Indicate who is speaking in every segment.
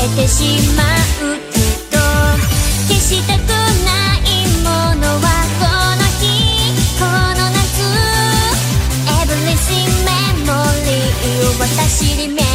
Speaker 1: えてしまうけど消したくないものはこの日。この夏 Everything memory を私に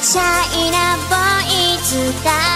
Speaker 1: シャイなボイズだ